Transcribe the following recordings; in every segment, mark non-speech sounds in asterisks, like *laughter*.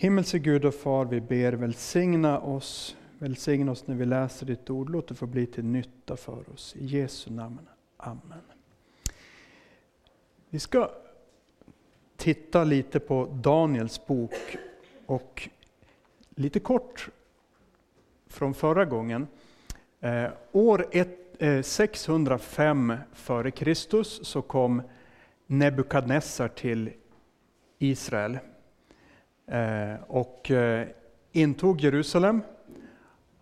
Himmelske Gud och Far, vi ber välsigna oss, välsigna oss när vi läser ditt ord. Låt det få bli till nytta för oss. I Jesu namn. Amen. Vi ska titta lite på Daniels bok och lite kort från förra gången. Eh, år ett, eh, 605 f.Kr. så kom Nebukadnessar till Israel Eh, och eh, intog Jerusalem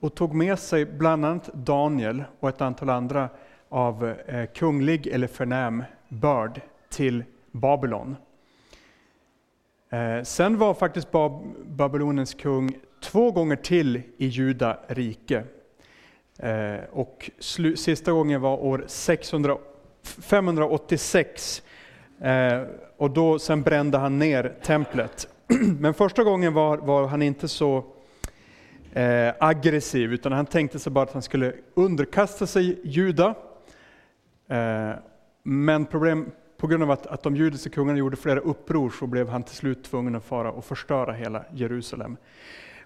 och tog med sig bland annat Daniel och ett antal andra av eh, kunglig eller förnäm börd till Babylon. Sen var faktiskt Babylonens kung två gånger till i Juda rike. Och sista gången var år 600, 586 och då sen brände han ner templet. *clears throat* Men första gången var, var han inte så eh, aggressiv, utan han tänkte sig bara att han skulle underkasta sig Juda. Eh, men problem, på grund av att, att de judiska kungarna gjorde flera uppror så blev han till slut tvungen att fara och förstöra hela Jerusalem.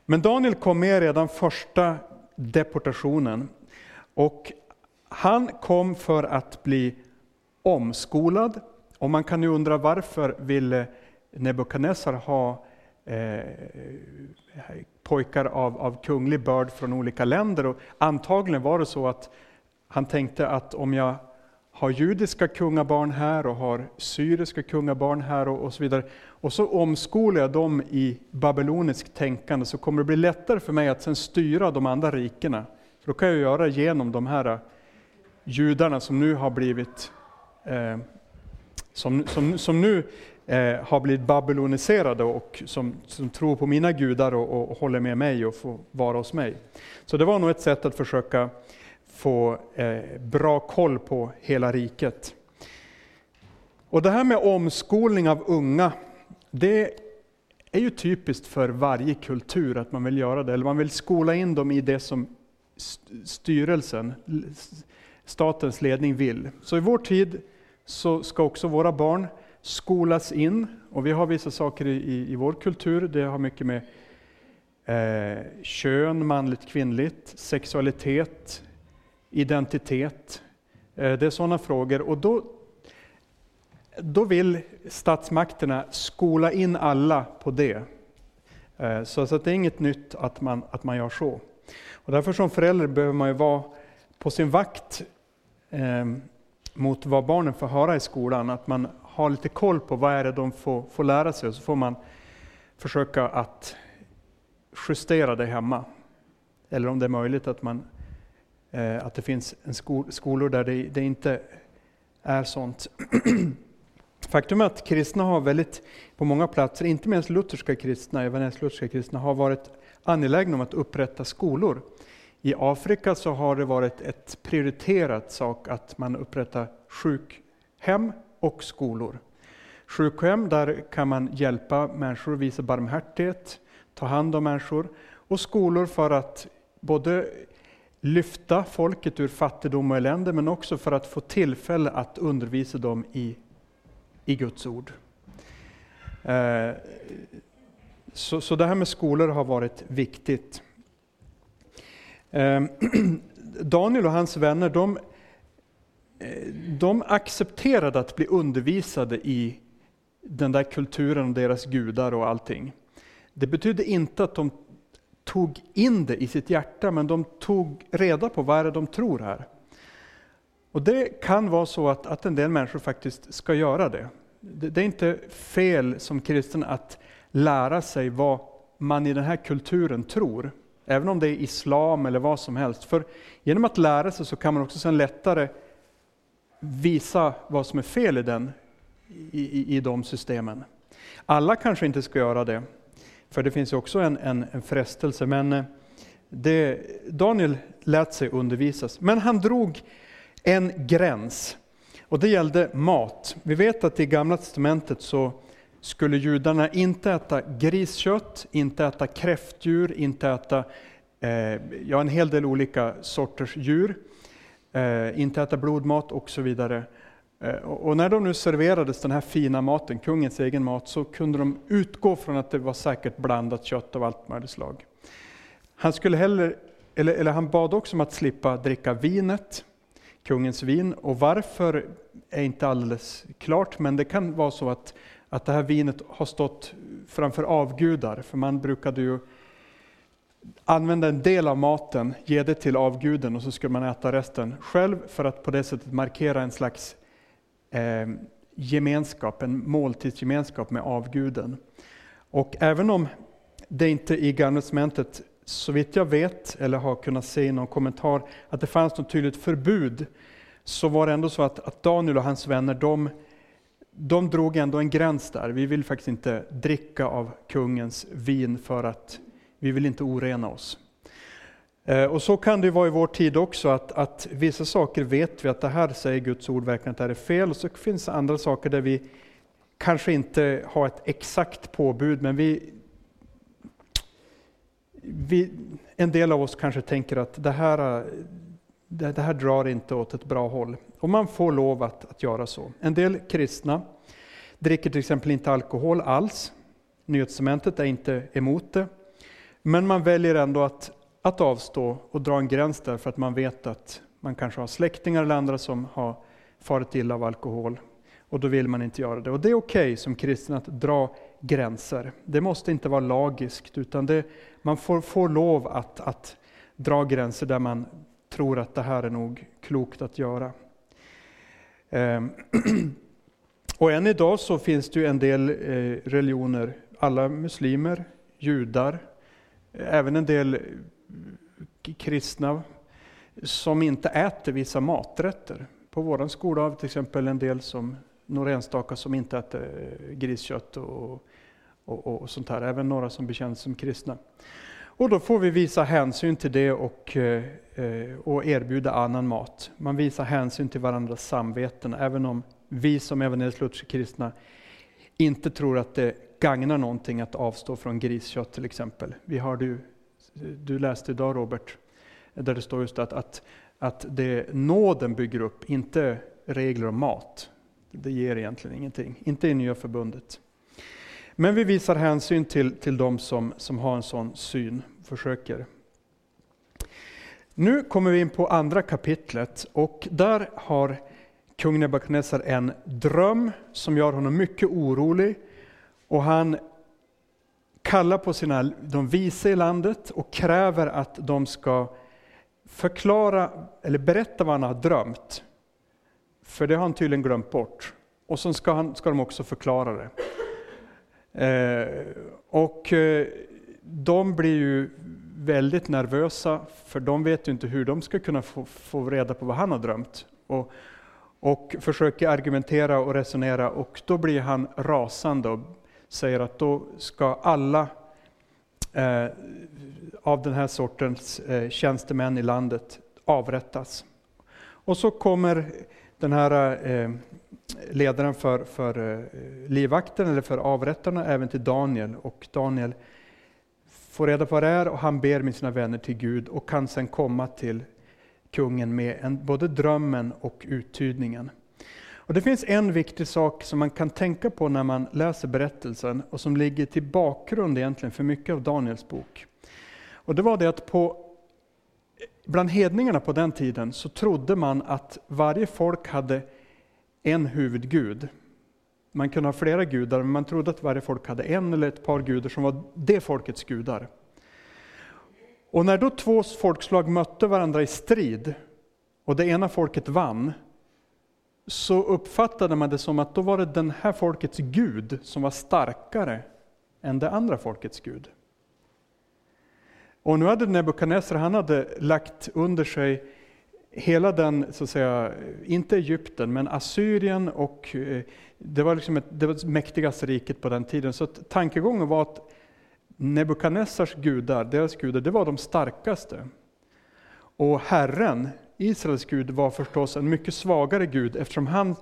Men Daniel kom med redan första deportationen. Och han kom för att bli omskolad. Och man kan ju undra varför ville Nebukadnessar ha eh, pojkar av, av kunglig börd från olika länder. Och antagligen var det så att han tänkte att om jag har judiska kungabarn här och har syriska kungabarn här och, och så vidare. Och så omskolar jag dem i babyloniskt tänkande så kommer det bli lättare för mig att sen styra de andra rikena. För då kan jag göra genom de här eh, judarna som nu har blivit eh, som, som, som nu eh, har blivit babyloniserade och som, som tror på mina gudar och, och, och, håller med mig och får vara hos mig. Så det var nog ett sätt att försöka få eh, bra koll på hela riket. Och det här med omskolning av unga, det är ju typiskt för varje kultur att man vill göra det, eller man vill skola in dem i det som styrelsen, statens ledning vill. Så i vår tid så ska också våra barn skolas in. Och vi har vissa saker i, i vår kultur, det har mycket med eh, kön, manligt, kvinnligt, sexualitet, identitet. Eh, det är sådana frågor. Och då, då vill statsmakterna skola in alla på det. Eh, så, så det är inget nytt att man, att man gör så. Och därför som förälder behöver man ju vara på sin vakt eh, mot vad barnen får höra i skolan. Att man ha lite koll på vad är det de får, får lära sig och så får man försöka att justera det hemma. Eller om det är möjligt att, man, eh, att det finns en skol, skolor där det, det inte är sånt. *clears throat* Faktum är att kristna har väldigt, på många platser, inte minst lutherska kristna, evangelisk-lutherska kristna, har varit angelägna om att upprätta skolor. I Afrika så har det varit ett prioriterat sak att man upprättar sjukhem och skolor. Sjukhem, där kan man hjälpa människor, visa barmhärtighet, ta hand om människor. Och skolor för att både lyfta folket ur fattigdom och elände, men också för att få tillfälle att undervisa dem i, i Guds ord. Eh, så, så det här med skolor har varit viktigt. Eh, *clears throat* Daniel och hans vänner, de Eh, de accepterade att bli undervisade i den där kulturen och deras gudar och allting. Det betydde inte att de tog in det i sitt hjärta, men de tog reda på vad är det de tror här. Och Det kan vara så att, att en del människor faktiskt ska göra det. det. Det är inte fel som kristen att lära sig vad man i den här kulturen tror, även om det är islam eller vad som helst. För genom att lära sig så kan man också sen lättare visa vad som är fel i, den, i, i, i de systemen. Alla kanske inte ska göra det, för det finns ju också en, en, en frestelse. Men eh, det, Daniel lät sig undervisas. Men han drog en gräns. Och det gällde mat. Vi vet att i Gamla Testamentet så skulle judarna inte äta griskött, inte äta kräftdjur, inte äta eh, ja, en hel del olika sorters djur eh, inte äta blodmat och så vidare. Eh, och när de nu serverades den här fina maten, kungens egen mat, så kunde de utgå från att det var säkert blandat kött av allt möjligt slag. Han, skulle heller, eller, eller han bad också om att slippa dricka vinet, kungens vin. Och varför är inte alldeles klart, men det kan vara så att, att det här vinet har stått framför avgudar, för man brukade ju använda en del av maten, ge det till avguden och så skulle man äta resten själv för att på det sättet markera en slags eh, gemenskap, en måltidsgemenskap med avguden. Och även om det inte i Gamla testamentet, så vitt jag vet, eller har kunnat se i någon kommentar, att det fanns något tydligt förbud, så var det ändå så att, att Daniel och hans vänner, de, de drog ändå en gräns där. Vi vill faktiskt inte dricka av kungens vin för att vi vill inte orena oss. Eh, och så kan det vara i vår tid också, att, att vissa saker vet vi att det här säger Guds ord verkligen att det här är fel, och så finns det andra saker där vi kanske inte har ett exakt påbud, men vi, vi, en del av oss kanske tänker att det här, det, det här drar inte åt ett bra håll. Och man får lov att, att göra så. En del kristna dricker till exempel inte alkohol alls. Nyhetscementet är inte emot det. Men man väljer ändå att, att avstå och dra en gräns där för att man vet att man kanske har släktingar eller andra som har farit illa av alkohol. Och då vill man inte göra det. Och det är okej okay som kristen att dra gränser. Det måste inte vara lagiskt, utan det, man får, får lov att, att dra gränser där man tror att det här är nog klokt att göra. Ehm. *clears throat* Och än idag så finns det ju en del eh, religioner, alla muslimer, judar, även en del kristna som inte äter vissa maträtter. På vår skola har vi till exempel en del som, några enstaka som inte äter eh, griskött och, och, och sånt här, även några som bekänns som kristna. Och då får vi visa hänsyn till det och, eh, eh, och erbjuda annan mat. Man visar hänsyn till varandras samveten, även om vi som evangelisk kristna inte tror att det gagnar någonting att avstå från griskött till exempel. Vi har du, du läste idag Robert, där det står just att, att, att det nåden bygger upp, inte regler om mat. Det ger egentligen ingenting, inte i nya förbundet. Men vi visar hänsyn till, till de som, som har en sån syn, försöker. Nu kommer vi in på andra kapitlet och där har kung Nebukadnessar en dröm som gör honom mycket orolig och han kallar på sina, de visa i landet och kräver att de ska förklara eller berätta vad han har drömt. För det har han tydligen glömt bort. Och så ska, han, ska de också förklara det. Eh, och eh, de blir ju väldigt nervösa, för de vet ju inte hur de ska kunna få, få reda på vad han har drömt. Och, och försöker argumentera och resonera och då blir han rasande och säger att då ska alla eh, av den här sortens eh, tjänstemän i landet avrättas. Och så kommer den här eh, ledaren för, för eh, livvakten, eller för avrättarna, även till Daniel. Och Daniel får reda på vad det är och han ber med sina vänner till Gud och kan sen komma till kungen med en, både drömmen och uttydningen. Och det finns en viktig sak som man kan tänka på när man läser berättelsen och som ligger till bakgrund egentligen för mycket av Daniels bok. Och det var det att på, bland hedningarna på den tiden så trodde man att varje folk hade en huvudgud. Man kunde ha flera gudar, men man trodde att varje folk hade en eller ett par gudar som var det folkets gudar. Och när då två folkslag mötte varandra i strid och det ena folket vann, så uppfattade man det som att då var det den här folkets Gud som var starkare än det andra folkets Gud. Och nu hade Nebukadnessar, han hade lagt under sig hela den, så att säga, inte Egypten, men Assyrien och eh, det var, liksom ett, det var mäktigaste riket på den tiden. Så tankegången var att Nebukadnessars gudar, deras gudar, det var de starkaste. Och Herren, Israels Gud var förstås en mycket svagare Gud eftersom han,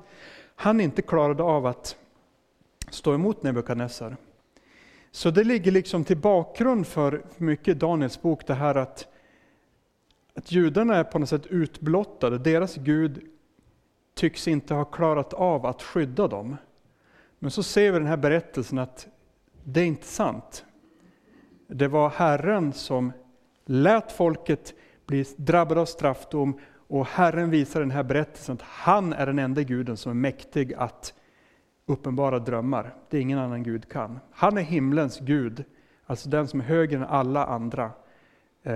han inte klarade av att stå emot Nebukadnessar. Så det ligger liksom till bakgrund för mycket i Daniels bok det här att, att judarna är på något sätt utblottade. Deras Gud tycks inte ha klarat av att skydda dem. Men så ser vi i den här berättelsen att det är inte sant. Det var Herren som lät folket blir drabbade av straffdom och Herren visar i den här berättelsen att han är den enda guden som är mäktig att uppenbara drömmar. Det är ingen annan gud kan. Han är himlens gud, alltså den som är högre än alla andra. Eh,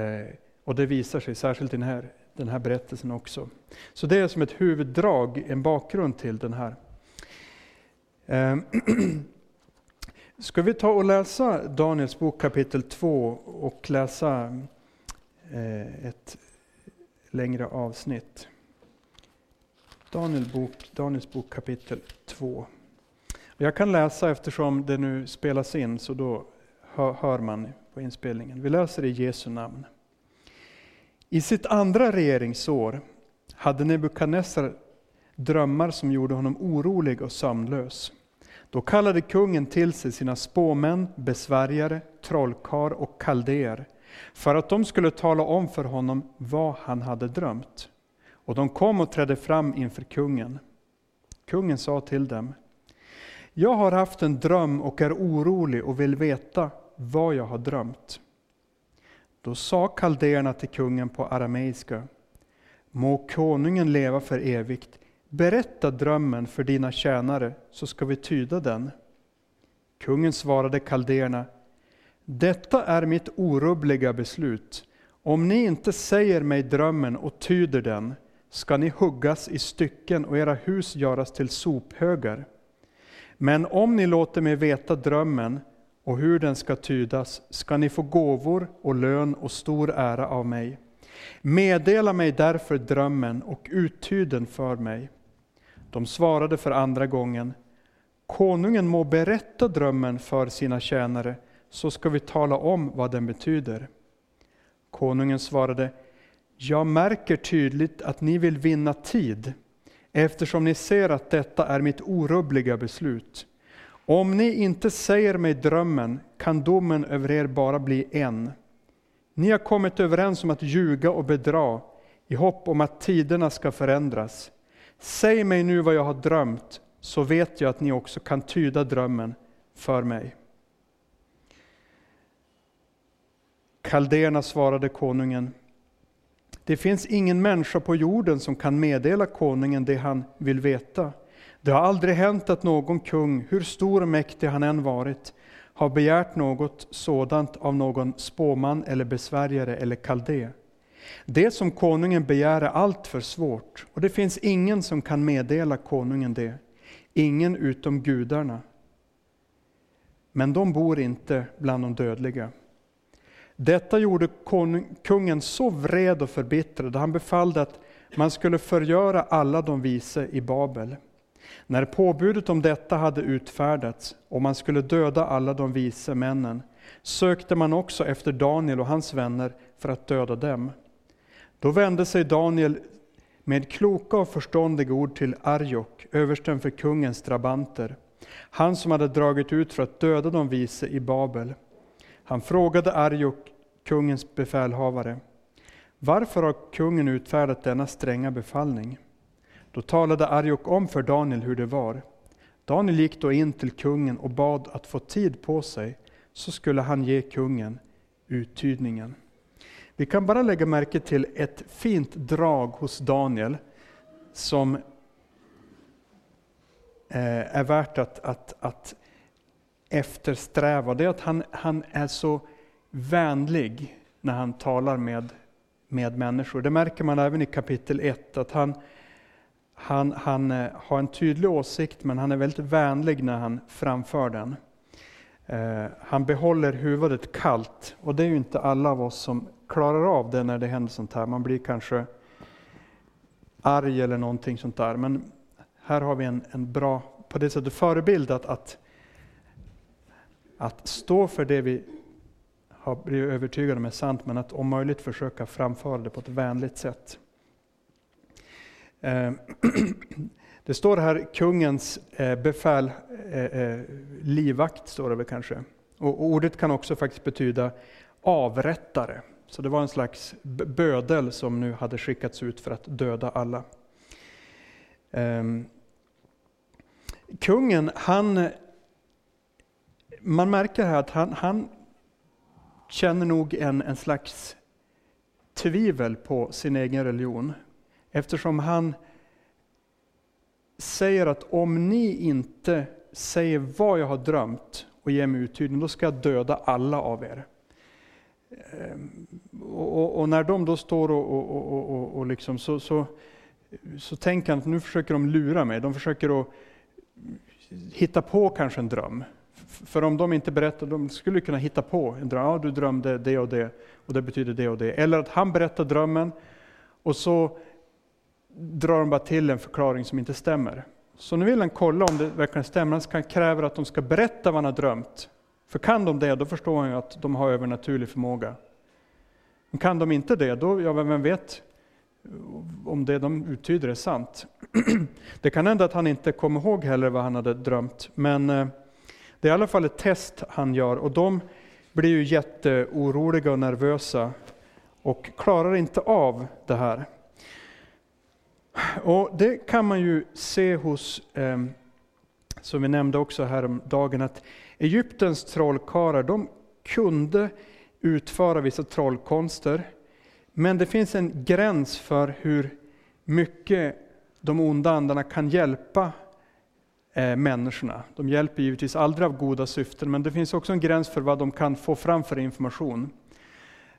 och det visar sig särskilt i den här, den här berättelsen också. Så det är som ett huvuddrag, en bakgrund till den här. Eh, *clears throat* Ska vi ta och läsa Daniels bok kapitel 2 och läsa Eh, ett längre avsnitt. Daniel bok, Daniels bok kapitel 2. Jag kan läsa eftersom det nu spelas in, så då hör man på inspelningen. Vi läser i Jesu namn. I sitt andra regeringsår hade Nebukadnessar drömmar som gjorde honom orolig och sömnlös. Då kallade kungen till sig sina spåmän, besvärjare, trollkar och kaldéer för att de skulle tala om för honom vad han hade drömt. Och de kom och trädde fram inför kungen. Kungen sa till dem, jag har haft en dröm och är orolig och vill veta vad jag har drömt. Då sa kaldéerna till kungen på arameiska, må konungen leva för evigt, berätta drömmen för dina tjänare så ska vi tyda den. Kungen svarade kaldéerna, detta är mitt orubbliga beslut. Om ni inte säger mig drömmen och tyder den ska ni huggas i stycken och era hus göras till sophögar. Men om ni låter mig veta drömmen och hur den ska tydas ska ni få gåvor och lön och stor ära av mig. Meddela mig därför drömmen och uttyd den för mig. De svarade för andra gången, Konungen må berätta drömmen för sina tjänare så ska vi tala om vad den betyder. Konungen svarade, jag märker tydligt att ni vill vinna tid, eftersom ni ser att detta är mitt orubbliga beslut. Om ni inte säger mig drömmen kan domen över er bara bli en. Ni har kommit överens om att ljuga och bedra i hopp om att tiderna ska förändras. Säg mig nu vad jag har drömt, så vet jag att ni också kan tyda drömmen för mig. Kaldéerna svarade konungen, det finns ingen människa på jorden som kan meddela konungen det han vill veta. Det har aldrig hänt att någon kung, hur stor och mäktig han än varit, har begärt något sådant av någon spåman eller besvärjare eller kaldé. Det som konungen begär är alltför svårt, och det finns ingen som kan meddela konungen det, ingen utom gudarna. Men de bor inte bland de dödliga. Detta gjorde kungen så vred och förbittrad, han befallde att man skulle förgöra alla de vise i Babel. När påbudet om detta hade utfärdats och man skulle döda alla de vise männen, sökte man också efter Daniel och hans vänner för att döda dem. Då vände sig Daniel med kloka och förståndiga ord till Arjok, översten för kungens drabanter, han som hade dragit ut för att döda de vise i Babel. Han frågade Arjok, kungens befälhavare, varför har kungen utfärdat denna stränga befallning? Då talade Arjok om för Daniel hur det var. Daniel gick då in till kungen och bad att få tid på sig, så skulle han ge kungen uttydningen. Vi kan bara lägga märke till ett fint drag hos Daniel som eh, är värt att, att, att eftersträva. Det är att han, han är så vänlig när han talar med, med människor. Det märker man även i kapitel 1, att han, han, han eh, har en tydlig åsikt men han är väldigt vänlig när han framför den. Eh, han behåller huvudet kallt och det är ju inte alla av oss som klarar av det när det händer sånt här. Man blir kanske arg eller någonting sånt där. Men här har vi en, en bra, på det sättet förebild att, att, att stå för det vi har blivit övertygade om är sant, men att om möjligt försöka framföra det på ett vänligt sätt. Eh, *clears throat* det står här kungens eh, befäl, eh, livvakt, står det väl kanske. Och ordet kan också faktiskt betyda avrättare. Så det var en slags bödel som nu hade skickats ut för att döda alla. Ehm, kungen, han, man märker här att han, han känner nog en, en slags tvivel på sin egen religion. Eftersom han säger att om ni inte säger vad jag har drömt och ger mig uttydning, då ska jag döda alla av er. Ehm, och, och, och när de då står och, och, och, och liksom så, så, så tänker han att nu försöker de lura mig. De försöker att hitta på kanske en dröm. För om de inte berättar, de skulle kunna hitta på en dröm. Ja, du drömde det och det och det betyder det och det. Eller att han berättar drömmen och så drar de bara till en förklaring som inte stämmer. Så nu vill han kolla om det verkligen stämmer. Han kräver att de ska berätta vad han har drömt. För kan de det, då förstår han ju att de har övernaturlig förmåga. Men kan de inte det, då, ja, vem vet om det de uttyder är sant. *clears throat* Det kan hända att han inte kommer ihåg heller vad han hade drömt, men eh, det är i alla fall ett test han gör och de blir ju jätteoroliga och nervösa och klarar inte av det här. Och Det kan man ju se hos, eh, som vi nämnde också häromdagen, att Egyptens trollkarlar, de kunde utföra vissa trollkonster, men det finns en gräns för hur mycket de onda andarna kan hjälpa eh, människorna. De hjälper givetvis aldrig av goda syften, men det finns också en gräns för vad de kan få fram för information.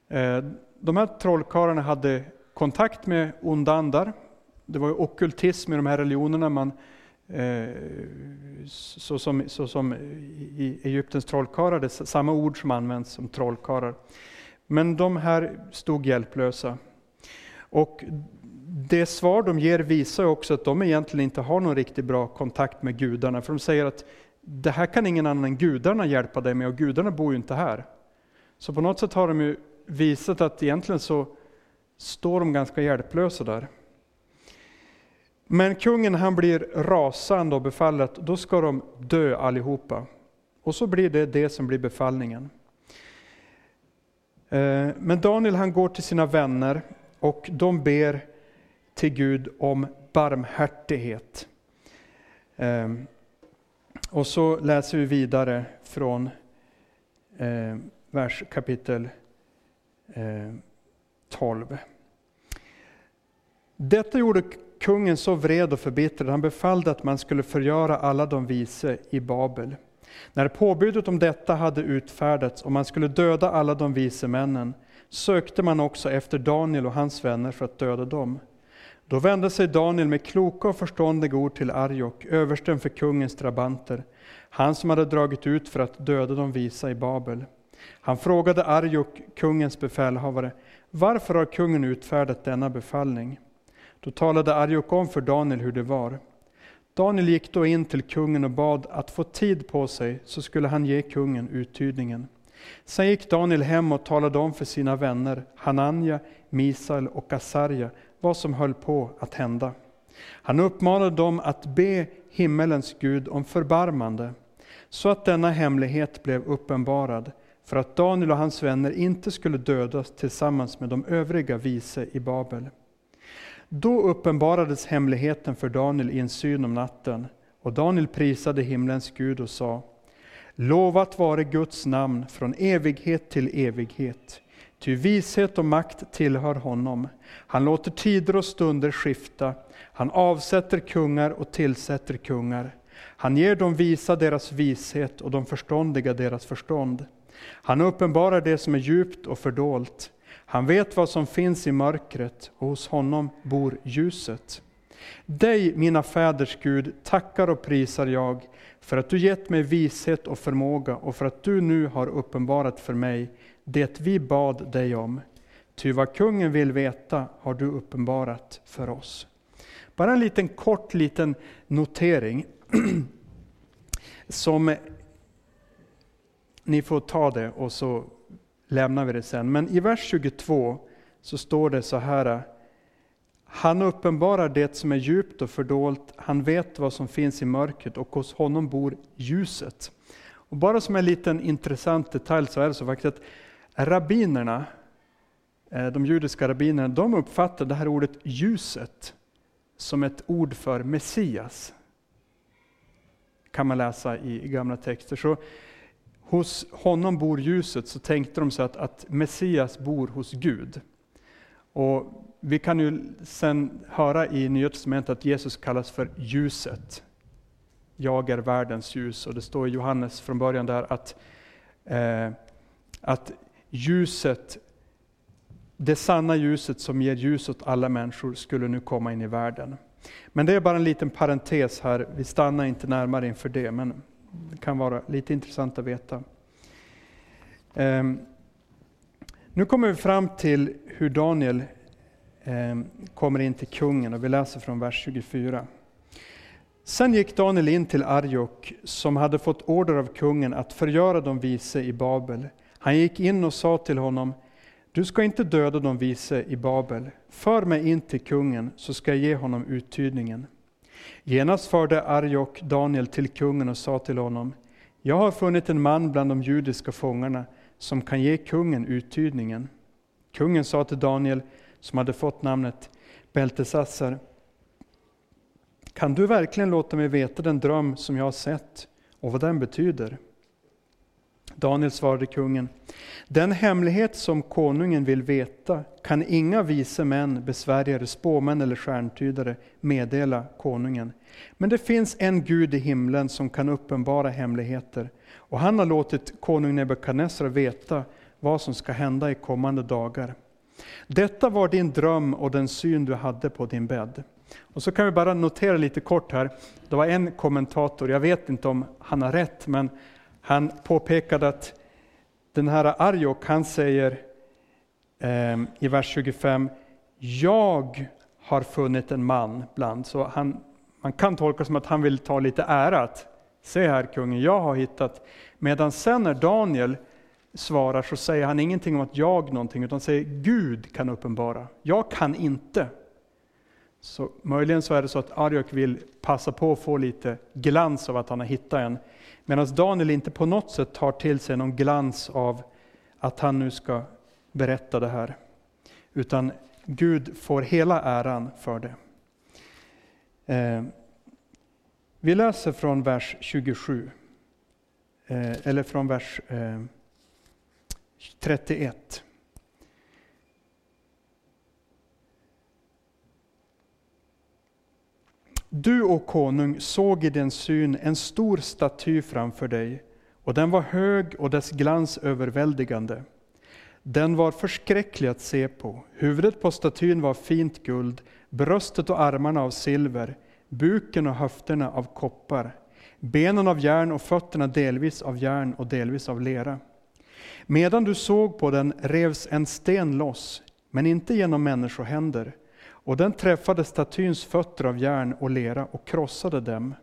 Eh, de här trollkarlarna hade kontakt med onda andar. Det var ju okultism i de här religionerna. Man, eh, så, som, så som i Egyptens trollkarlar, det är samma ord som används som trollkarlar. Men de här stod hjälplösa. Och det svar de ger visar också att de egentligen inte har någon riktigt bra kontakt med gudarna. För de säger att det här kan ingen annan än gudarna hjälpa dig med och gudarna bor ju inte här. Så på något sätt har de ju visat att egentligen så står de ganska hjälplösa där. Men kungen han blir rasande och befaller att då ska de dö allihopa. Och så blir det det som blir befallningen. Eh, men Daniel han går till sina vänner och de ber till Gud om barmhärtighet. Ehm, och så läser vi vidare från ehm, vers kapitel ehm, 12. Detta gjorde kungen så vred och förbittrad, han befallde att man skulle förgöra alla de vise i Babel. När påbudet om detta hade utfärdats och man skulle döda alla de vise männen, sökte man också efter Daniel och hans vänner för att döda dem. Då vände sig Daniel med kloka och förståndiga ord till Arjok, översten för kungens drabanter, han som hade dragit ut för att döda de visa i Babel. Han frågade Arjok, kungens befälhavare, varför har kungen utfärdat denna befallning? Då talade Arjok om för Daniel hur det var. Daniel gick då in till kungen och bad att få tid på sig, så skulle han ge kungen uttydningen. Sen gick Daniel hem och talade om för sina vänner Hananja, Misael och Asarja vad som höll på att hända. Han uppmanade dem att be himmelens Gud om förbarmande, så att denna hemlighet blev uppenbarad, för att Daniel och hans vänner inte skulle dödas tillsammans med de övriga vise i Babel. Då uppenbarades hemligheten för Daniel i en syn om natten, och Daniel prisade himlens Gud och sa Lovat vare Guds namn från evighet till evighet. Ty vishet och makt tillhör honom. Han låter tider och stunder skifta. Han avsätter kungar och tillsätter kungar. Han ger de visa deras vishet och de förståndiga deras förstånd. Han uppenbarar det som är djupt och fördolt. Han vet vad som finns i mörkret och hos honom bor ljuset. Dig, mina fäders Gud, tackar och prisar jag för att du gett mig vishet och förmåga och för att du nu har uppenbarat för mig det vi bad dig om. Ty vad kungen vill veta har du uppenbarat för oss. Bara en liten kort liten notering *clears throat* som ni får ta det och så lämnar vi det sen. Men i vers 22 så står det så här. Han uppenbarar det som är djupt och fördolt, han vet vad som finns i mörkret och hos honom bor ljuset. Och bara som en liten intressant detalj så är det så faktiskt att rabbinerna, eh, de judiska rabbinerna, de uppfattar det här ordet ljuset som ett ord för Messias. Kan man läsa i gamla texter. Så hos honom bor ljuset, så tänkte de sig att, att Messias bor hos Gud. Och vi kan ju sen höra i Nya Testamentet att Jesus kallas för ljuset. Jag är världens ljus. Och det står i Johannes från början där att, eh, att ljuset, det sanna ljuset som ger ljus åt alla människor skulle nu komma in i världen. Men det är bara en liten parentes här, vi stannar inte närmare inför det, men det kan vara lite intressant att veta. Um, nu kommer vi fram till hur Daniel um, kommer in till kungen och vi läser från vers 24. Sen gick Daniel in till Arjok som hade fått order av kungen att förgöra de vise i Babel. Han gick in och sa till honom, du ska inte döda de vise i Babel. För mig in till kungen så ska jag ge honom uttydningen. Genast förde Arjok Daniel till kungen och sa till honom, jag har funnit en man bland de judiska fångarna som kan ge kungen uttydningen. Kungen sa till Daniel, som hade fått namnet Beltesassar, kan du verkligen låta mig veta den dröm som jag har sett och vad den betyder? Daniel svarade kungen, den hemlighet som konungen vill veta kan inga vise män, besvärjare, spåmän eller stjärntydare meddela konungen. Men det finns en Gud i himlen som kan uppenbara hemligheter, och han har låtit konung Nebukadnessar veta vad som ska hända i kommande dagar. Detta var din dröm och den syn du hade på din bädd. Och så kan vi bara notera lite kort här. Det var en kommentator, jag vet inte om han har rätt, men han påpekade att den här Arjok, han säger eh, i vers 25, jag har funnit en man bland. Så han, man kan tolka som att han vill ta lite ära. Att, Se här kungen, jag har hittat. Medan sen när Daniel svarar så säger han ingenting om att jag någonting, utan säger Gud kan uppenbara. Jag kan inte. Så möjligen så är det så att Arjok vill passa på att få lite glans av att han har hittat en. Medan Daniel inte på något sätt tar till sig någon glans av att han nu ska berätta det här. Utan Gud får hela äran för det. Eh, vi läser från vers 27, eh, eller från vers eh, 31. Du, o konung, såg i din syn en stor staty framför dig, och den var hög och dess glans överväldigande. Den var förskräcklig att se på. Huvudet på statyn var fint guld, bröstet och armarna av silver, buken och höfterna av koppar, benen av järn och fötterna delvis av järn och delvis av lera. Medan du såg på den revs en sten loss, men inte genom människohänder, och den träffade statyns fötter av järn och lera och krossade dem.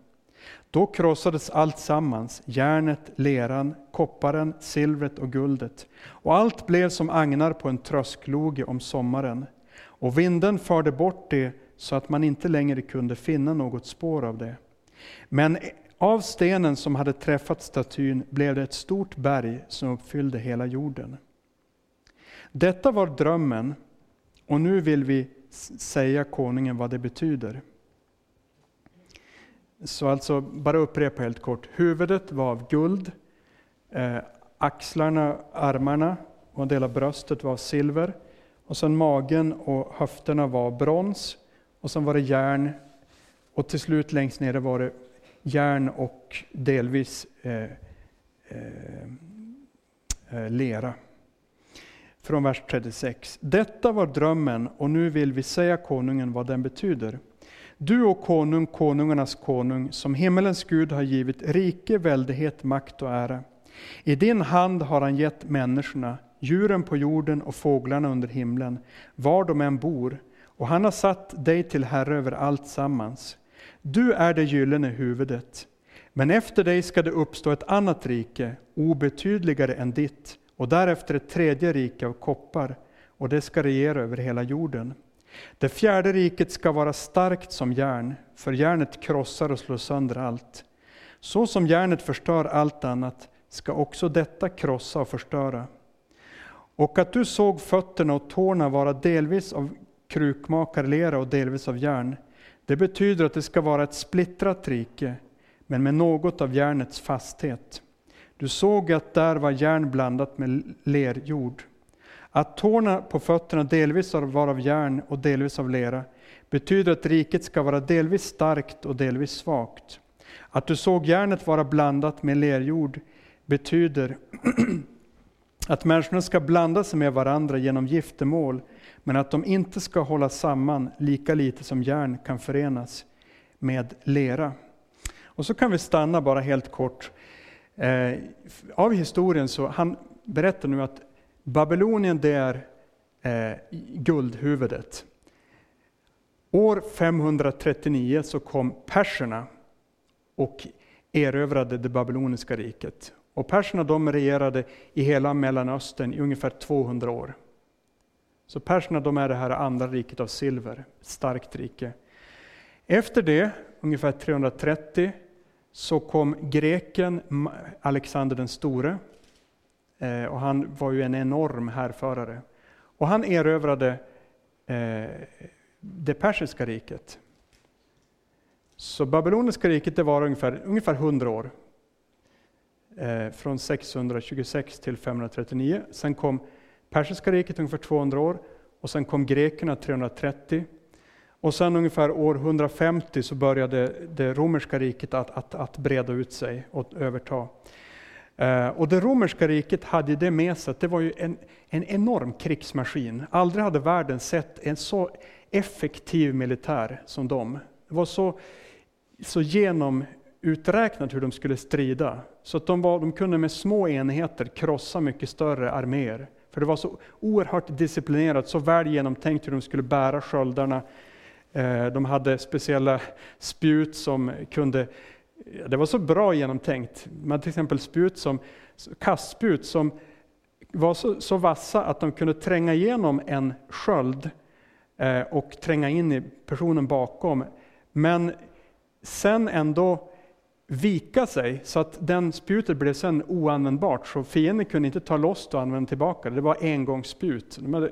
Då krossades allt sammans, järnet, leran, kopparen, silvret och guldet, och allt blev som agnar på en tröskloge om sommaren. Och vinden förde bort det så att man inte längre kunde finna något spår av det. Men av stenen som hade träffat statyn blev det ett stort berg som uppfyllde hela jorden. Detta var drömmen, och nu vill vi säga konungen vad det betyder. Så alltså, bara upprepa helt kort. Huvudet var av guld, eh, axlarna, armarna och en del av bröstet var av silver. Och sen magen och höfterna var av brons. Och sen var det järn. Och till slut längst nere var det järn och delvis eh, eh, eh lera från vers 36. Detta var drömmen och nu vill vi säga konungen vad den betyder. Du och konung, konungarnas konung, som himmelens Gud har givit rike, väldighet, makt och ära. I din hand har han gett människorna, djuren på jorden och fåglarna under himlen, var de än bor, och han har satt dig till herre över allt sammans. Du är det gyllene huvudet. Men efter dig ska det uppstå ett annat rike, obetydligare än ditt, och därefter ett tredje rike av koppar, och det ska regera över hela jorden. Det fjärde riket ska vara starkt som järn, för järnet krossar och slår sönder allt. Så som järnet förstör allt annat ska också detta krossa och förstöra. Och att du såg fötterna och tårna vara delvis av krukmakarlera och delvis av järn, Det betyder att det ska vara ett splittrat rike, men med något av järnets fasthet. Du såg att där var järn blandat med lerjord. Att tårna på fötterna delvis var av järn och delvis av lera betyder att riket ska vara delvis starkt och delvis svagt. Att du såg järnet vara blandat med lerjord betyder *clears throat* att människorna ska blanda sig med varandra genom giftermål, men att de inte ska hålla samman lika lite som järn kan förenas med lera. Och så kan vi stanna bara helt kort. Eh, av historien så han berättar nu att Babylonien det är eh, guldhuvudet. År 539 så kom perserna och erövrade det babyloniska riket. Och perserna de regerade i hela Mellanöstern i ungefär 200 år. Så perserna de är det här andra riket av silver, ett starkt rike. Efter det, ungefär 330, så kom greken Alexander den store. Eh, och han var ju en enorm härförare. Och han erövrade eh, det persiska riket. Så babyloniska riket det var ungefär, ungefär 100 år. Eh, från 626 till 539. Sen kom persiska riket ungefär 200 år. Och sen kom grekerna 330. Och sen ungefär år 150 så började det romerska riket att, att, att breda ut sig och överta. Eh, och det romerska riket hade det med sig att det var ju en, en enorm krigsmaskin. Aldrig hade världen sett en så effektiv militär som de. Det var så, så genomuträknat hur de skulle strida. Så att de, var, de kunde med små enheter krossa mycket större arméer. För det var så oerhört disciplinerat, så väl genomtänkt hur de skulle bära sköldarna. Eh, de hade speciella spjut som kunde det var så bra genomtänkt. men hade till exempel spjut som, kastspjut som var så, så vassa att de kunde tränga igenom en sköld eh, och tränga in i personen bakom. Men sen ändå vika sig så att den spjutet blev sen oanvändbart. Så fienden kunde inte ta loss det och använda tillbaka det. var engångsspjut. De hade,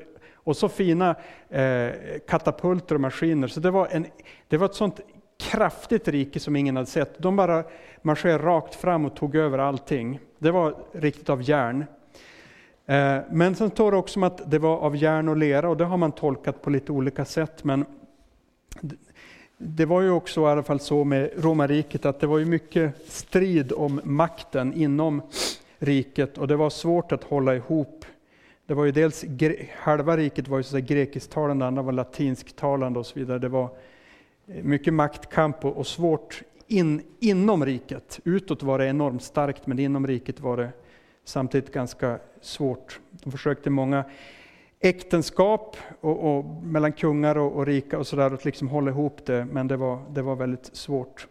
och så fina eh, katapulter och maskiner. Så det var, en, det var ett sånt kraftigt rike som ingen hade sett. De bara marscherade rakt fram och tog över allting. Det var riktigt av järn. Eh, men sen står det också om att det var av järn och lera och det har man tolkat på lite olika sätt. Men det var ju också i alla fall så med romarriket att det var ju mycket strid om makten inom riket och det var svårt att hålla ihop. Det var ju dels, halva riket var ju så grekisktalande, andra var latinsktalande och så vidare. Det var eh, mycket maktkamp och, svårt in, inom riket. Utåt var det enormt starkt, men inom riket var det samtidigt ganska svårt. De försökte många äktenskap och, och mellan kungar och, och rika och sådär, att liksom hålla ihop det, men det var, det var väldigt svårt.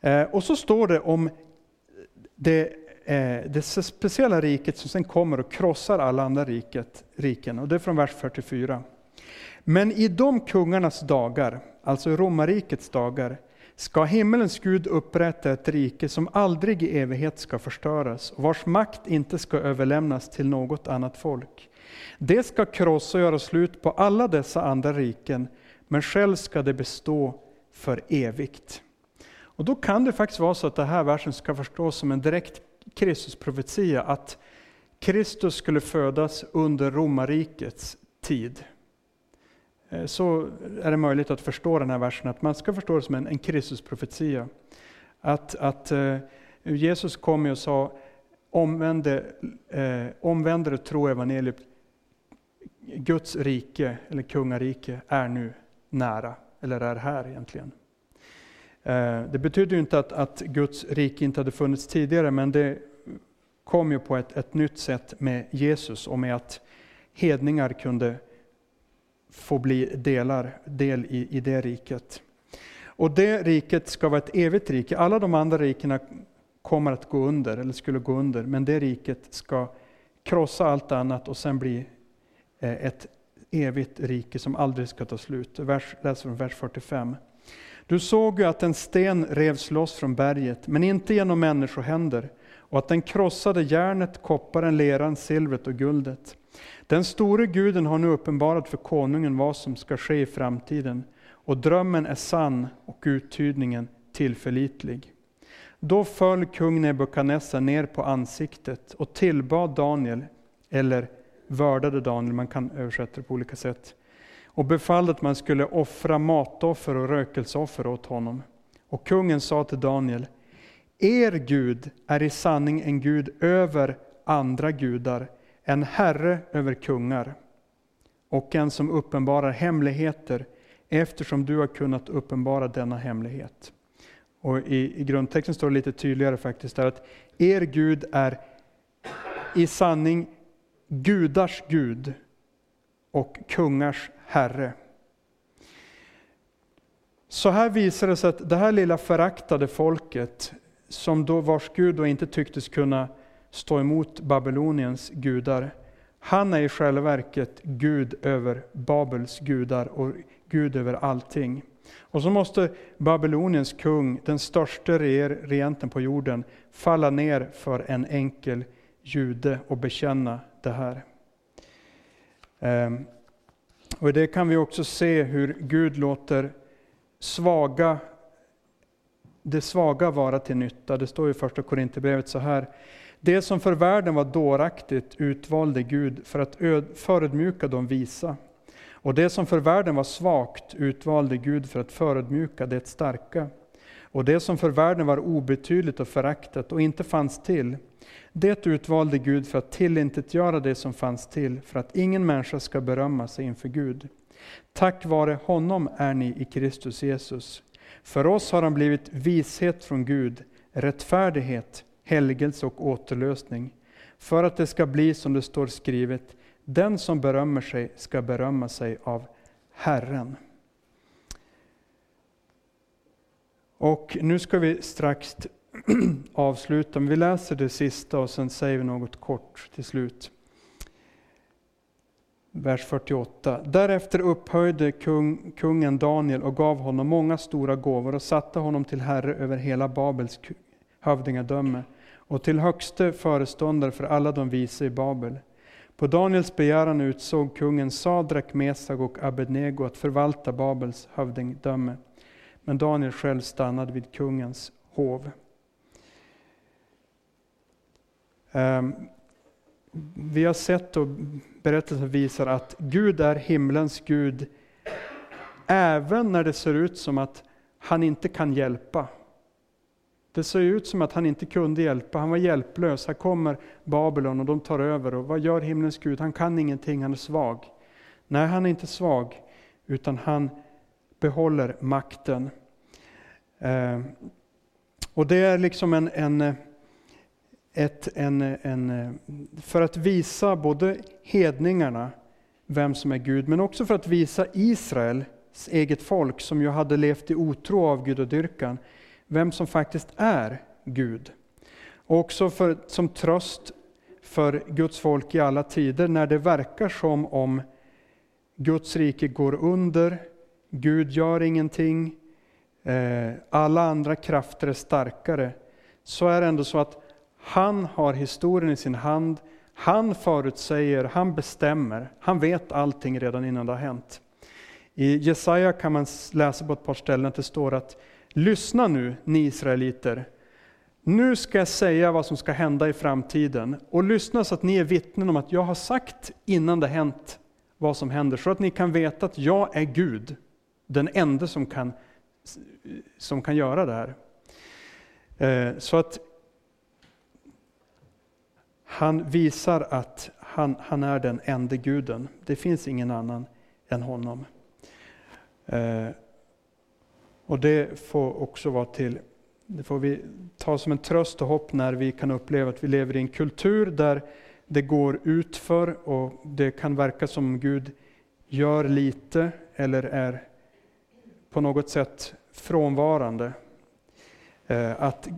Eh, och så står det om det, Eh, det speciella riket som sen kommer och krossar alla andra riket, riken, och det är från vers 44. Men i de kungarnas dagar, alltså romarrikets dagar, ska himmelens Gud upprätta ett rike som aldrig i evighet ska förstöras och vars makt inte ska överlämnas till något annat folk. Det ska krossa och göra slut på alla dessa andra riken, men själv ska det bestå för evigt. Och då kan det faktiskt vara så att den här versen ska förstås som en direkt Kristusprofetia, att Kristus skulle födas under romarrikets tid. Eh, så är det möjligt att förstå den här versen, att man ska förstå det som en, en Kristusprofetia. Att, att eh, Jesus kom och sa, omvände, eh, omvänder och tro evangeliet. Guds rike, eller kungarike, är nu nära, eller är här egentligen. Eh, det betyder ju inte att, att Guds rike inte hade funnits tidigare, men det kom ju på ett, ett nytt sätt med Jesus och med att hedningar kunde få bli delar, del i, i det riket. Och det riket ska vara ett evigt rike. Alla de andra rikena kommer att gå under, eller skulle gå under, men det riket ska krossa allt annat och sen bli eh, ett evigt rike som aldrig ska ta slut. Vers, läs från vers 45. Du såg ju att en sten revs loss från berget, men inte genom människohänder, och att den krossade järnet, kopparen, leran, silvret och guldet. Den store guden har nu uppenbarat för konungen vad som ska ske i framtiden, och drömmen är sann och uttydningen tillförlitlig. Då föll kung Nebukadnessar ner på ansiktet och tillbad Daniel, eller vördade Daniel, man kan översätta det på olika sätt, och befallde att man skulle offra matoffer och rökelseoffer åt honom. Och kungen sa till Daniel, er Gud är i sanning en Gud över andra gudar, en herre över kungar och en som uppenbarar hemligheter eftersom du har kunnat uppenbara denna hemlighet. Och i, i grundtexten står det lite tydligare faktiskt där att er Gud är i sanning gudars Gud och kungars Herre. Så här visar det sig att det här lilla föraktade folket, som då vars Gud då inte tycktes kunna stå emot Babyloniens gudar, han är i själva verket Gud över Babels gudar och Gud över allting. Och så måste Babyloniens kung, den största regenten på jorden, falla ner för en enkel jude och bekänna det här. Ehm, och i det kan vi också se hur Gud låter svaga, det svaga vara till nytta. Det står i första Korinthierbrevet så här. Det som för världen var dåraktigt utvalde Gud för att förödmjuka de visa. Och det som för världen var svagt utvalde Gud för att förödmjuka det starka. Och det som för världen var obetydligt och föraktat och inte fanns till, det utvalde Gud för att tillintetgöra det som fanns till, för att ingen människa ska berömma sig inför Gud. Tack vare honom är ni i Kristus Jesus. För oss har han blivit vishet från Gud, rättfärdighet, helgelse och återlösning, för att det ska bli som det står skrivet, den som berömmer sig ska berömma sig av Herren. Och nu ska vi strax *clears throat* avsluta, men vi läser det sista och sen säger vi något kort till slut. Vers 48. Därefter upphöjde kung, kungen Daniel och gav honom många stora gåvor och satte honom till herre över hela Babels hövdingadöme och till högste föreståndare för alla de vise i Babel. På Daniels begäran utsåg kungen Sadrak, Mesag och Abednego att förvalta Babels hövdingdöme. Men Daniel själv stannade vid kungens hov. Um, Ehm, vi har sett och berättelsen visar att Gud är himlens Gud, även när det ser ut som att han inte kan hjälpa. Det ser ut som att han inte kunde hjälpa, han var hjälplös. Här kommer Babylon och de tar över. Och vad gör himlens Gud? Han kan ingenting, han är svag. Nej, han är inte svag, utan han behåller makten. Ehm, och det är liksom en, en, ett, en, en, för att visa både hedningarna vem som är Gud, men också för att visa Israels eget folk, som ju hade levt i otro av gudadyrkan, vem som faktiskt är Gud. Och också för, som tröst för Guds folk i alla tider när det verkar som om Guds rike går under, Gud gör ingenting, eh, alla andra krafter är starkare, så är det ändå så att han har historien i sin hand, han förutsäger, han bestämmer, han vet allting redan innan det har hänt. I Jesaja kan man läsa på ett par ställen att det står att Lyssna nu, ni israeliter. Nu ska jag säga vad som ska hända i framtiden. Och lyssna så att ni är vittnen om att jag har sagt innan det hänt vad som händer. Så att ni kan veta att jag är Gud, den enda som kan, som kan göra det här. Eh, så att han visar att han, han är den enda guden. Det finns ingen annan än honom. Eh, och det får också vara till, det får vi ta som en tröst och hopp när vi kan uppleva att vi lever i en kultur där det går utför och det kan verka som Gud gör lite eller är på något sätt frånvarande. Eh, att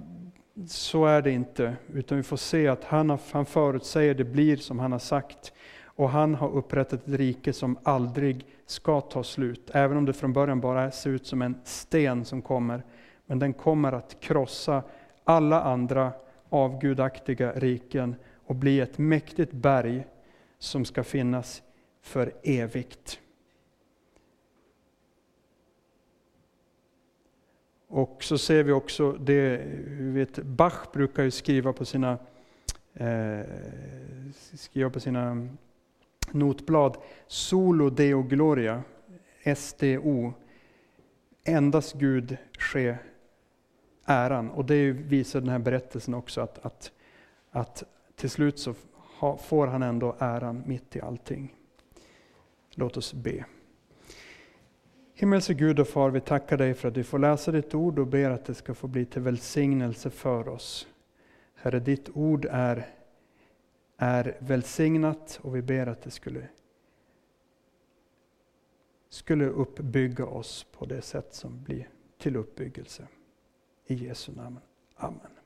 så är det inte, utan vi får se att han, han förutsäger det blir som han har sagt. Och han har upprättat ett rike som aldrig ska ta slut, även om det från början bara ser ut som en sten som kommer. Men den kommer att krossa alla andra avgudaktiga riken och bli ett mäktigt berg som ska finnas för evigt. Och så ser vi också, det, vet, Bach brukar ju skriva på sina, eh, skriva på sina notblad, Solo Deo Gloria, SDO, endast Gud ske äran. Och det visar den här berättelsen också, att, att, att till slut så får han ändå äran mitt i allting. Låt oss be. Himmelske Gud och Far, vi tackar dig för att vi får läsa ditt ord och ber att det ska få bli till välsignelse för oss. Herre, ditt ord är, är välsignat och vi ber att det skulle, skulle uppbygga oss på det sätt som blir till uppbyggelse. I Jesu namn. Amen.